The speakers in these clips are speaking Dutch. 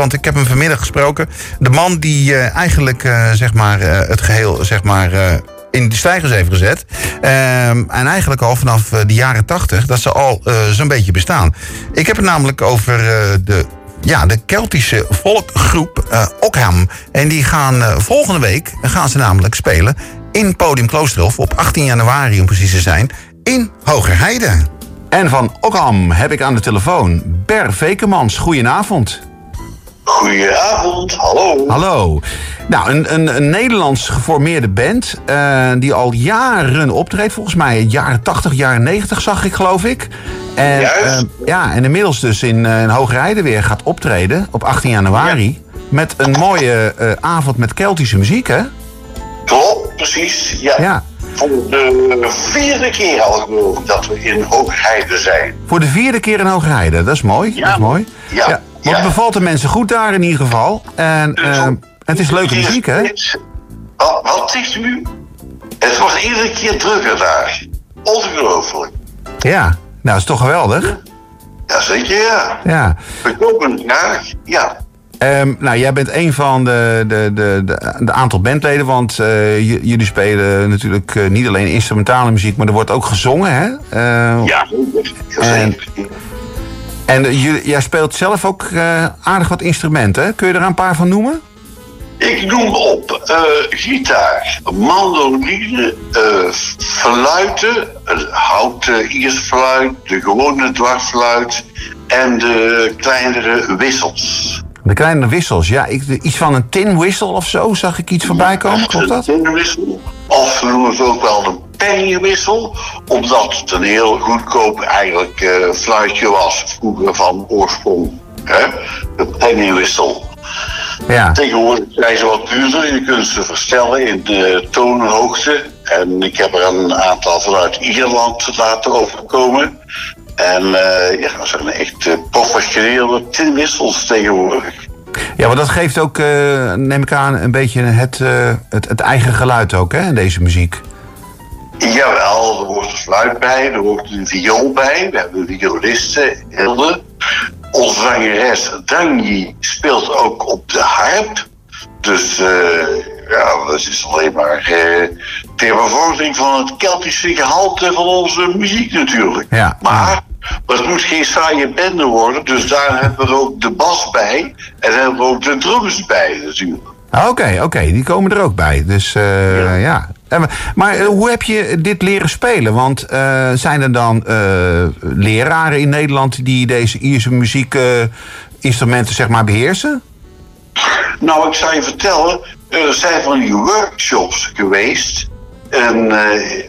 want ik heb hem vanmiddag gesproken. De man die eh, eigenlijk eh, zeg maar, eh, het geheel zeg maar, in de stijgers heeft gezet. Ehm, en eigenlijk al vanaf de jaren tachtig, dat ze al zo'n beetje bestaan. Ik heb het namelijk over de, ja, de Keltische volkgroep Ockham. En die gaan volgende week, gaan ze namelijk spelen in Podium Kloosterhof op 18 januari om precies te zijn, in Hogerheide. En van Ockham heb ik aan de telefoon Ber Vekemans. Goedenavond. Goedenavond, hallo. Hallo. Nou, een, een, een Nederlands geformeerde band eh, die al jaren optreedt. Volgens mij jaren 80, jaren 90 zag ik, geloof ik. En, Juist. eh, ja, en inmiddels dus in, in Hoogrijden weer gaat optreden op 18 januari. Met een mooie avond met Keltische muziek, hè? Klopt, precies. Ja. Ja. Voor de vierde keer al geloof ik dat we in Hoogheide zijn. Voor de vierde keer in Hoogrijden. Dat is mooi. Ja. Dat is mooi. Ja. Ja. het bevalt de mensen goed daar in ieder geval. En eh, het is leuke muziek, hè? Wat, wat zegt u? Het wordt iedere keer drukker daar. Ongelooflijk. Ja. Nou, dat is toch geweldig? Jazeker, ja. Ja. We komen graag, ja. Ehm, nou, jij bent een van de, de, de, de, de aantal bandleden, want eh, jullie spelen natuurlijk eh, niet alleen instrumentale muziek, maar er wordt ook gezongen, hè? Eh, Ja, zeker. En eh, jij speelt zelf ook eh, aardig wat instrumenten? Kun je er een paar van noemen? Ik noem op eh, gitaar, mandoline, fluiten, houten iersfluit, de gewone dwarsfluit en de kleinere wissels. De kleine wissels, ja. Ik, iets van een tin whistle of zo zag ik iets voorbij komen, klopt dat? Een tinwissel. Of we noemen het ook wel een pennywissel, omdat het een heel goedkoop eigenlijk eh, fluitje was vroeger van oorsprong. Hè? De pennywissel. Ja. Tegenwoordig zijn ze wat duurder. Je kunt ze verstellen in de toonhoogte. En ik heb er een aantal vanuit Ierland laten overkomen. En eh, ja, dat zijn echt eh, professionele tinwissels tegenwoordig. Ja, maar dat geeft ook, neem ik aan, een beetje het, het, het eigen geluid ook, hè, in deze muziek. Jawel, er hoort een fluit bij, er hoort een viool bij. We hebben een violiste, Hilde. Onze zangeres Danji speelt ook op de harp. Dus eh, ja, dat is alleen maar eh, ter bevordering van het Keltische gehalte van onze muziek natuurlijk. Ja. Maar het moet geen saaie bende worden, dus daar hebben we ook de bas bij. En hebben we ook de drums bij natuurlijk. Ah, Oké, oké, die komen er ook bij. Dus eh, ja. Maar eh, hoe heb je dit leren spelen? Want eh, zijn er dan eh, leraren in Nederland die deze Ierse muziekinstrumenten zeg maar beheersen? Nou, ik zou je vertellen, er zijn van die workshops geweest. Een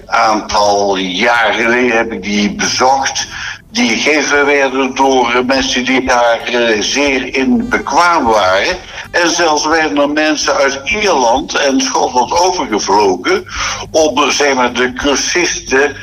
aantal jaren geleden heb ik die bezocht. Die gegeven werden door mensen die daar zeer in bekwaam waren. En zelfs werden er mensen uit Ierland en Schotland overgevlogen om zeg maar, de cursisten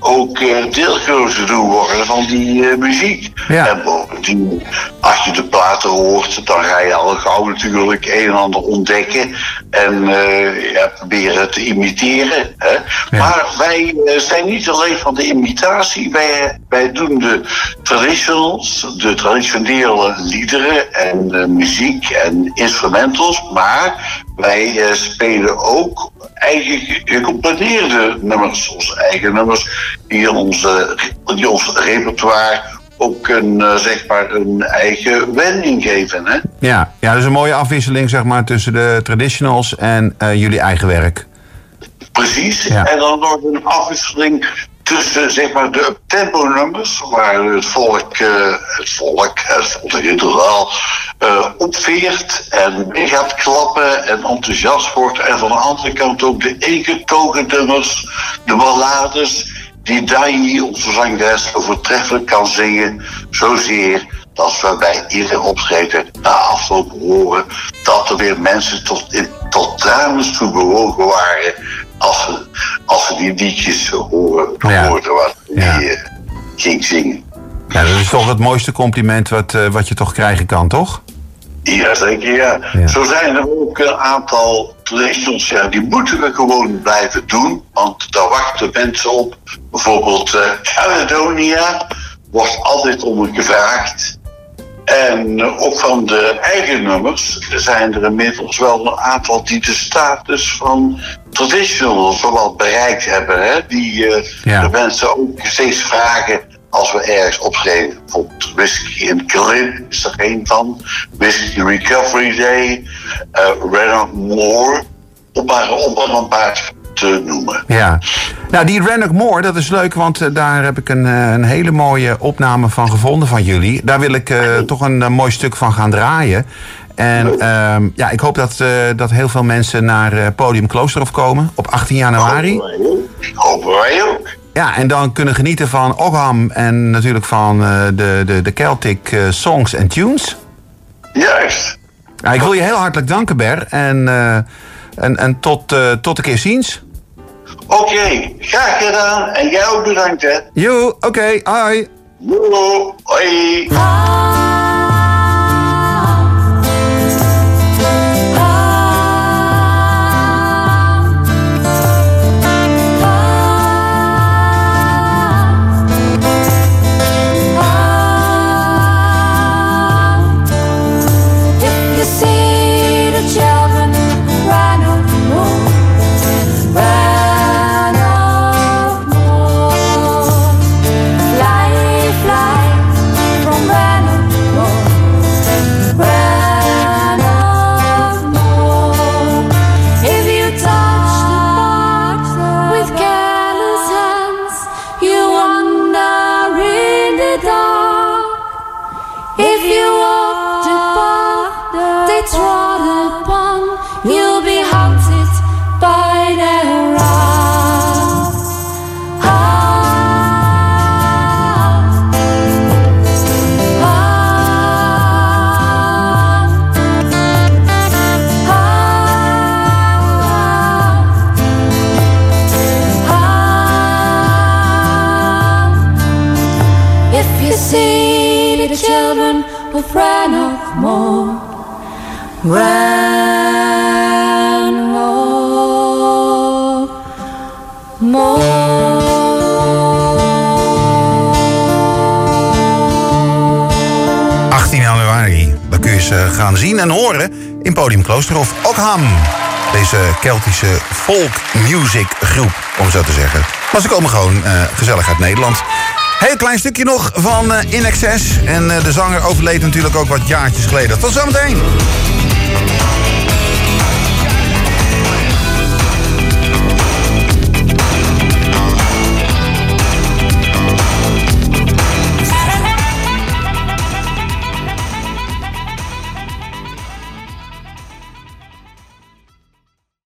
ook eh, deelgenoot te doen worden van die eh, muziek. Ja. En bovendien, als je de platen hoort, dan ga je al gauw natuurlijk een en ander ontdekken en eh, ja, proberen te imiteren. Hè. Ja. Maar wij zijn niet alleen van de imitatie, wij, wij doen de traditionals, de traditionele liederen en muziek en instrumentals, maar wij spelen ook eigen ge- gecomponeerde nummers, onze eigen nummers, die, onze, die ons repertoire ook een, eh, zeg maar een eigen wending geven. Hè? Ja, ja, dus een mooie afwisseling zeg maar tussen de traditionals en eh, jullie eigen werk. Precies. Ja. En dan nog een afwisseling tussen zeg maar, de uptempo nummers, waar het volk, eh, het volk, het volk inderdaad, eh opveert en mee gaat klappen en enthousiast wordt. En van de andere kant ook de ingetogen nummers, de ballades, die Dai, onze zangeres, zo voortreffelijk kan zingen. Zozeer dat we bij ieder optreden na afloop horen dat er weer mensen tot, in, tot tranen toe bewogen waren als ze, als ze die liedjes horen, Ja. wat die Ja. eh, ging zingen. Ja, dat is toch het mooiste compliment wat, eh, wat je toch krijgen kan, toch? Ja, zeker ja. Ja. Zo zijn er ook een aantal traditions, ja, die moeten we gewoon blijven doen, want daar wachten mensen op. Bijvoorbeeld eh Caledonia wordt altijd om gevraagd. En ook van de eigen nummers zijn er inmiddels wel een aantal die de status van traditional zowel bereikt hebben. Hè? Die uh, Ja. de mensen ook steeds vragen als we ergens opschrijven. Bijvoorbeeld Whiskey and Glen is er een van. Whiskey Recovery Day. eh Renard Moore. Om maar, om maar een paar te noemen. Ja. Nou, die Rannoch Moore, dat is leuk, want eh, daar heb ik een, eh, een hele mooie opname van gevonden van jullie. Daar wil ik eh, toch een eh, mooi stuk van gaan draaien. En ehm, ja, ik hoop dat, eh, dat heel veel mensen naar eh, Podium Kloosterhof komen op 18 januari. Hopen wij ook. Ja, en dan kunnen genieten van Ogham en natuurlijk van eh, de, de, de Celtic eh, songs en tunes. Juist. Ik wil je heel hartelijk danken, Ber. En, eh, en, en tot, eh, tot een keer ziens. Oké, graag gedaan. En jij ook bedankt, hè. Joe, oké, hoi. Yo, hoi. Children of Rannoch Moor, Rannoch Moor. 18 januari. Dan kun je ze gaan zien en horen in Podium Kloosterhof Okham. Deze Keltische folk music groep, om zo te zeggen. Maar ze komen gewoon eh, gezellig uit Nederland. Heel klein stukje nog van eh, In Excess. En eh, de zanger overleed natuurlijk ook wat jaartjes geleden. Tot zometeen.